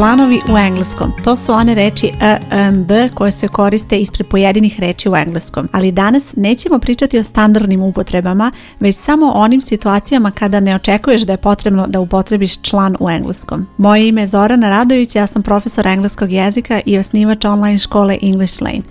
članovi u engleskom. To su one reči a, e, and koje se koriste ispred pojedinih reči u engleskom. Ali danas nećemo pričati o standardnim upotrebama, već samo o onim situacijama kada ne očekuješ da je potrebno da upotrebiš član u engleskom. Moje ime je Zorana Radović, ja sam profesor engleskog jezika i osnivač online škole English Lane.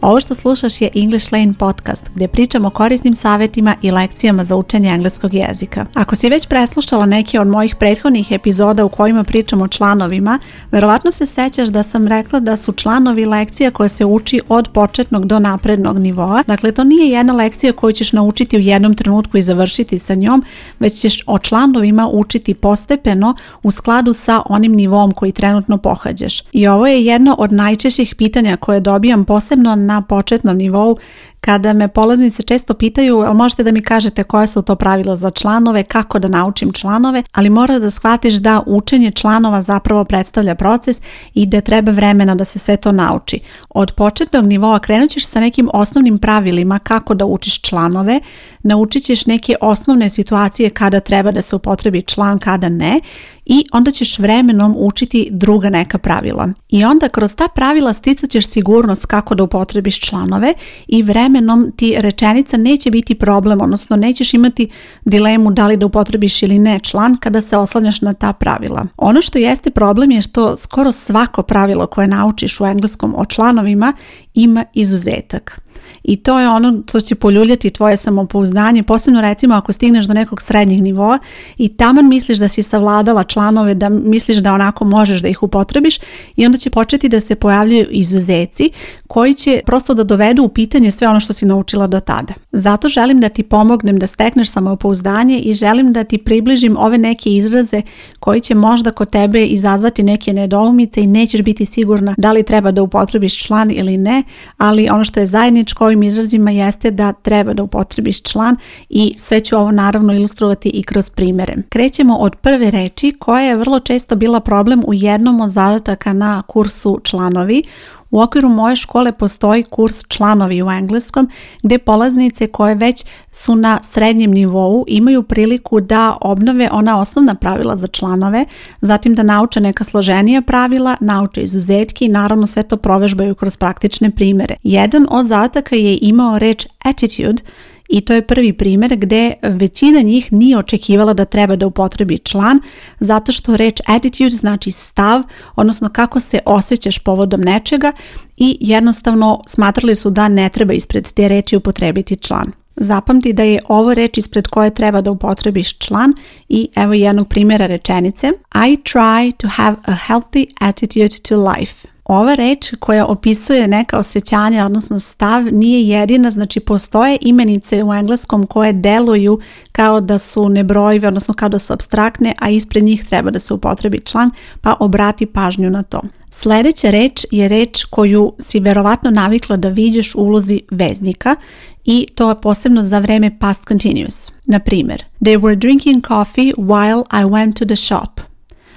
Ovo što slušaš je English Lane podcast gdje pričamo o korisnim savjetima i lekcijama za učenje engleskog jezika. Ako si već preslušala neke od mojih prethodnih epizoda u kojima pričamo o članovima, verovatno se sećaš da sam rekla da su članovi lekcija koja se uči od početnog do naprednog nivoa. Dakle, to nije jedna lekcija koju ćeš naučiti u jednom trenutku i završiti sa njom, već ćeš o članovima učiti postepeno u skladu sa onim nivom koji trenutno pohađaš. I ovo je jedno od najčešćih pitanja koje dobijam posebno na početnom nivou kada me polaznice često pitaju možete da mi kažete koja su to pravila za članove, kako da naučim članove, ali mora da shvatiš da učenje članova zapravo predstavlja proces i da treba vremena da se sve to nauči. Od početnog nivoa krenut ćeš sa nekim osnovnim pravilima kako da učiš članove, naučit ćeš neke osnovne situacije kada treba da se upotrebi član, kada ne i onda ćeš vremenom učiti druga neka pravila. I onda kroz ta pravila ćeš sigurnost kako da upotrebiš članove i vremenom ti rečenica neće biti problem, odnosno nećeš imati dilemu da li da upotrebiš ili ne član kada se oslanjaš na ta pravila. Ono što jeste problem je što skoro svako pravilo koje naučiš u engleskom o članovima ima izuzetak. I to je ono što će poljuljati tvoje samopouzdanje, posebno recimo ako stigneš do nekog srednjeg nivoa i taman misliš da si savladala članove, da misliš da onako možeš da ih upotrebiš i onda će početi da se pojavljaju izuzeci koji će prosto da dovedu u pitanje sve ono što si naučila do tada. Zato želim da ti pomognem da stekneš samopouzdanje i želim da ti približim ove neke izraze koji će možda kod tebe izazvati neke nedoumice i nećeš biti sigurna da li treba da upotrebiš član ili ne ali ono što je zajedničko ovim izrazima jeste da treba da upotrebiš član i sve ću ovo naravno ilustrovati i kroz primere. Krećemo od prve reči koja je vrlo često bila problem u jednom od zadataka na kursu članovi u okviru moje škole postoji kurs članovi u engleskom gdje polaznice koje već su na srednjem nivou imaju priliku da obnove ona osnovna pravila za članove, zatim da nauče neka složenija pravila, nauče izuzetke i naravno sve to provežbaju kroz praktične primjere. Jedan od zadataka je imao reč attitude i to je prvi primjer gdje većina njih nije očekivala da treba da upotrebi član zato što reč attitude znači stav, odnosno kako se osjećaš povodom nečega i jednostavno smatrali su da ne treba ispred te reči upotrebiti član. Zapamti da je ovo reč ispred koje treba da upotrebiš član i evo jednog primjera rečenice I try to have a healthy attitude to life ova reč koja opisuje neka osjećanja, odnosno stav, nije jedina, znači postoje imenice u engleskom koje deluju kao da su nebrojive, odnosno kao da su abstraktne, a ispred njih treba da se upotrebi član, pa obrati pažnju na to. Sljedeća reč je reč koju si verovatno navikla da vidiš u ulozi veznika i to je posebno za vreme past continuous. Na primjer, they were drinking coffee while I went to the shop.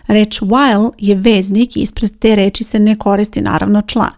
Reč while je veznik i ispred te reči se ne koristi naravno član.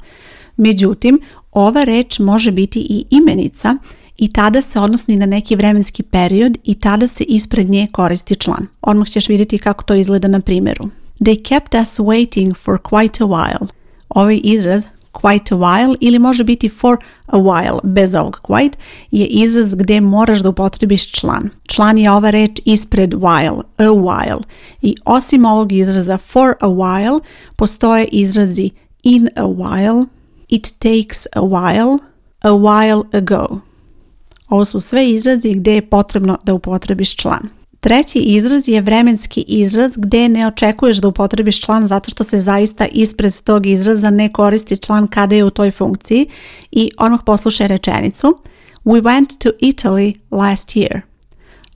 Međutim, ova reč može biti i imenica i tada se odnosi na neki vremenski period i tada se ispred nje koristi član. Odmah ćeš vidjeti kako to izgleda na primjeru. They kept us waiting for quite a while. Ovaj izraz quite a while ili može biti for a while, bez ovog quite, je izraz gdje moraš da upotrebiš član. Član je ova reč ispred while, a while. I osim ovog izraza for a while, postoje izrazi in a while, it takes a while, a while ago. Ovo su sve izrazi gdje je potrebno da upotrebiš član. Treći izraz je vremenski izraz gdje ne očekuješ da upotrebiš član zato što se zaista ispred tog izraza ne koristi član kada je u toj funkciji i odmah poslušaj rečenicu We went to Italy last year.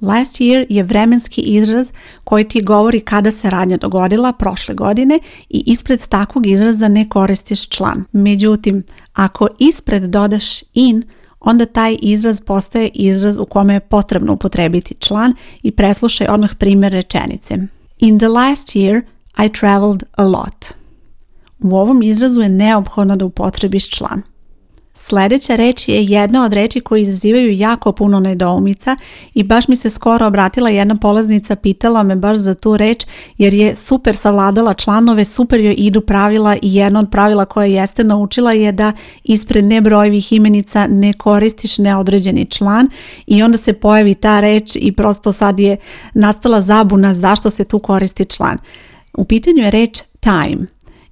Last year je vremenski izraz koji ti govori kada se radnja dogodila prošle godine i ispred takvog izraza ne koristiš član. Međutim, ako ispred dodaš in, onda taj izraz postaje izraz u kome je potrebno upotrebiti član i preslušaj odmah primjer rečenice. In the last year I traveled a lot. U ovom izrazu je neophodno da upotrebiš član. Sljedeća reč je jedna od reči koje izazivaju jako puno nedoumica i baš mi se skoro obratila jedna polaznica, pitala me baš za tu reč jer je super savladala članove, super joj idu pravila i jedno od pravila koje jeste naučila je da ispred nebrojivih imenica ne koristiš neodređeni član i onda se pojavi ta reč i prosto sad je nastala zabuna zašto se tu koristi član. U pitanju je reč time.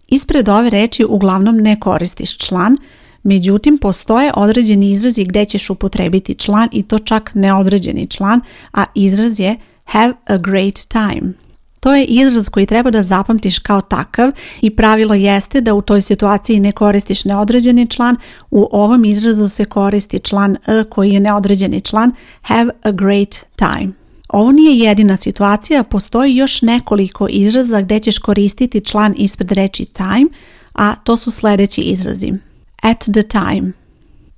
Ispred ove reči uglavnom ne koristiš član, Međutim, postoje određeni izrazi gdje ćeš upotrebiti član i to čak neodređeni član, a izraz je have a great time. To je izraz koji treba da zapamtiš kao takav i pravilo jeste da u toj situaciji ne koristiš neodređeni član, u ovom izrazu se koristi član a koji je neodređeni član have a great time. Ovo nije jedina situacija, postoji još nekoliko izraza gdje ćeš koristiti član ispred reči time, a to su sljedeći izrazi at the time,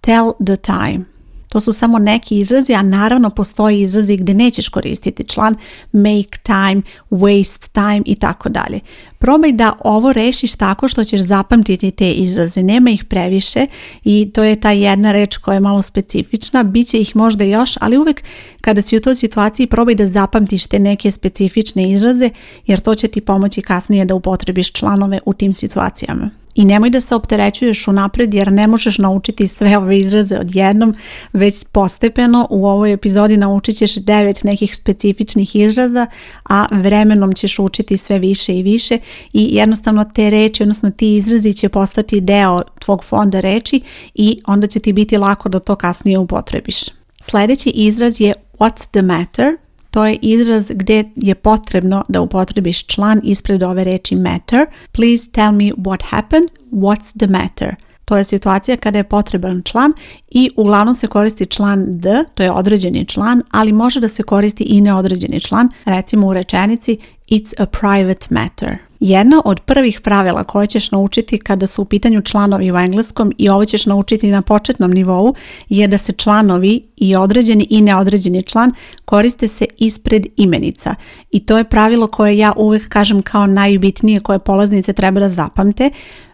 tell the time. To su samo neki izrazi, a naravno postoji izrazi gdje nećeš koristiti član make time, waste time i tako dalje. Probaj da ovo rešiš tako što ćeš zapamtiti te izraze. Nema ih previše i to je ta jedna reč koja je malo specifična. će ih možda još, ali uvek kada si u toj situaciji probaj da zapamtiš te neke specifične izraze jer to će ti pomoći kasnije da upotrebiš članove u tim situacijama. I nemoj da se opterećuješ unaprijed jer ne možeš naučiti sve ove izraze odjednom, već postepeno u ovoj epizodi naučit ćeš devet nekih specifičnih izraza, a vremenom ćeš učiti sve više i više i jednostavno te reči, odnosno ti izrazi će postati deo tvog fonda reči i onda će ti biti lako da to kasnije upotrebiš. Sljedeći izraz je what's the matter, to je izraz gdje je potrebno da upotrebiš član ispred ove reči matter. Please tell me what happened, what's the matter. To je situacija kada je potreban član i uglavnom se koristi član d, to je određeni član, ali može da se koristi i neodređeni član, recimo u rečenici it's a private matter. Jedno od prvih pravila koje ćeš naučiti kada su u pitanju članovi u engleskom i ovo ćeš naučiti na početnom nivou je da se članovi i određeni i neodređeni član koriste se ispred imenica i to je pravilo koje ja uvijek kažem kao najbitnije koje polaznice treba da zapamte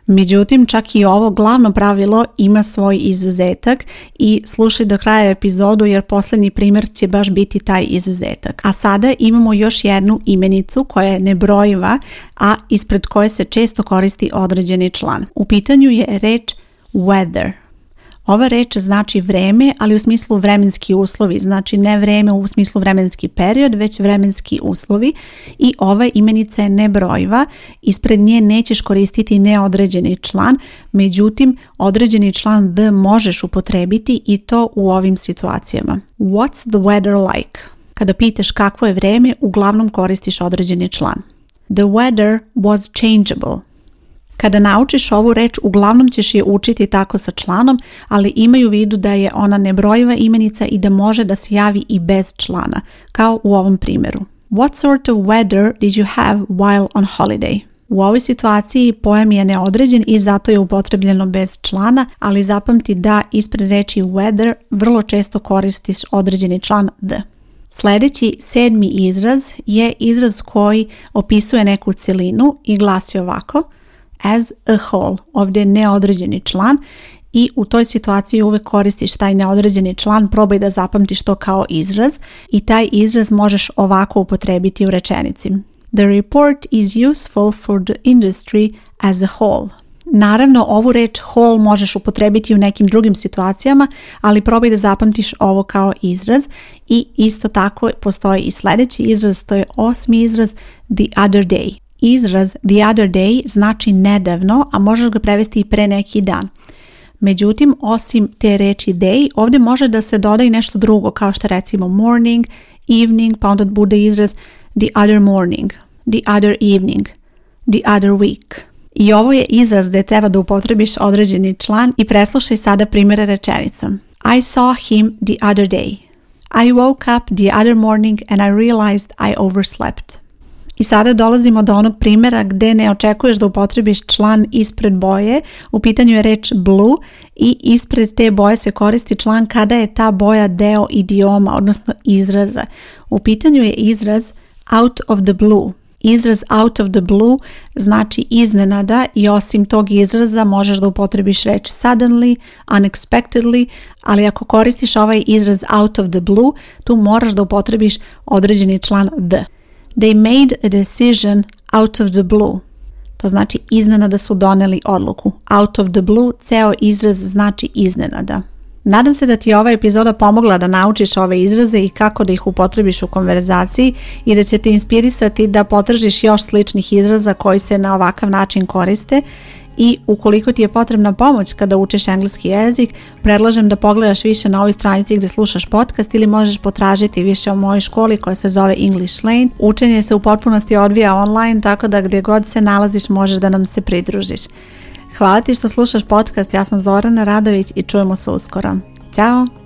Međutim, čak i ovo glavno pravilo ima svoj izuzetak i slušaj do kraja epizodu jer posljednji primjer će baš biti taj izuzetak. A sada imamo još jednu imenicu koja je nebrojiva, a ispred koje se često koristi određeni član. U pitanju je reč weather. Ova reč znači vreme, ali u smislu vremenski uslovi, znači ne vreme u smislu vremenski period, već vremenski uslovi i ova imenica je nebrojiva, ispred nje nećeš koristiti neodređeni član, međutim određeni član the možeš upotrebiti i to u ovim situacijama. What's the weather like? Kada pitaš kakvo je vreme, uglavnom koristiš određeni član. The weather was changeable. Kada naučiš ovu reč, uglavnom ćeš je učiti tako sa članom, ali imaju u vidu da je ona nebrojiva imenica i da može da se javi i bez člana, kao u ovom primjeru. What sort of weather did you have while on holiday? U ovoj situaciji pojam je neodređen i zato je upotrebljeno bez člana, ali zapamti da ispred reči weather vrlo često koristiš određeni član the. Sljedeći sedmi izraz je izraz koji opisuje neku cjelinu i glasi ovako – as a whole. Ovdje je neodređeni član i u toj situaciji uvijek koristiš taj neodređeni član, probaj da zapamtiš to kao izraz i taj izraz možeš ovako upotrebiti u rečenici. The report is useful for the industry as a whole. Naravno, ovu reč whole možeš upotrebiti u nekim drugim situacijama, ali probaj da zapamtiš ovo kao izraz i isto tako postoji i sljedeći izraz, to je osmi izraz the other day. Izraz the other day znači nedavno, a možeš ga prevesti i pre neki dan. Međutim, osim te reči day, ovdje može da se doda i nešto drugo, kao što recimo morning, evening, pa onda bude izraz the other morning, the other evening, the other week. I ovo je izraz gdje treba da upotrebiš određeni član i preslušaj sada primjere rečenica. I saw him the other day. I woke up the other morning and I realized I overslept. I sada dolazimo do onog primjera gdje ne očekuješ da upotrebiš član ispred boje. U pitanju je reč blue i ispred te boje se koristi član kada je ta boja deo idioma, odnosno izraza. U pitanju je izraz out of the blue. Izraz out of the blue znači iznenada i osim tog izraza možeš da upotrebiš reč suddenly, unexpectedly, ali ako koristiš ovaj izraz out of the blue, tu moraš da upotrebiš određeni član the. They made a decision out of the blue. To znači iznenada su doneli odluku. Out of the blue, ceo izraz znači iznenada. Nadam se da ti je ova epizoda pomogla da naučiš ove izraze i kako da ih upotrebiš u konverzaciji i da će te inspirisati da potražiš još sličnih izraza koji se na ovakav način koriste i ukoliko ti je potrebna pomoć kada učeš engleski jezik, predlažem da pogledaš više na ovoj stranici gdje slušaš podcast ili možeš potražiti više o mojoj školi koja se zove English Lane. Učenje se u potpunosti odvija online, tako da gdje god se nalaziš možeš da nam se pridružiš. Hvala ti što slušaš podcast, ja sam Zorana Radović i čujemo se uskoro. Ćao!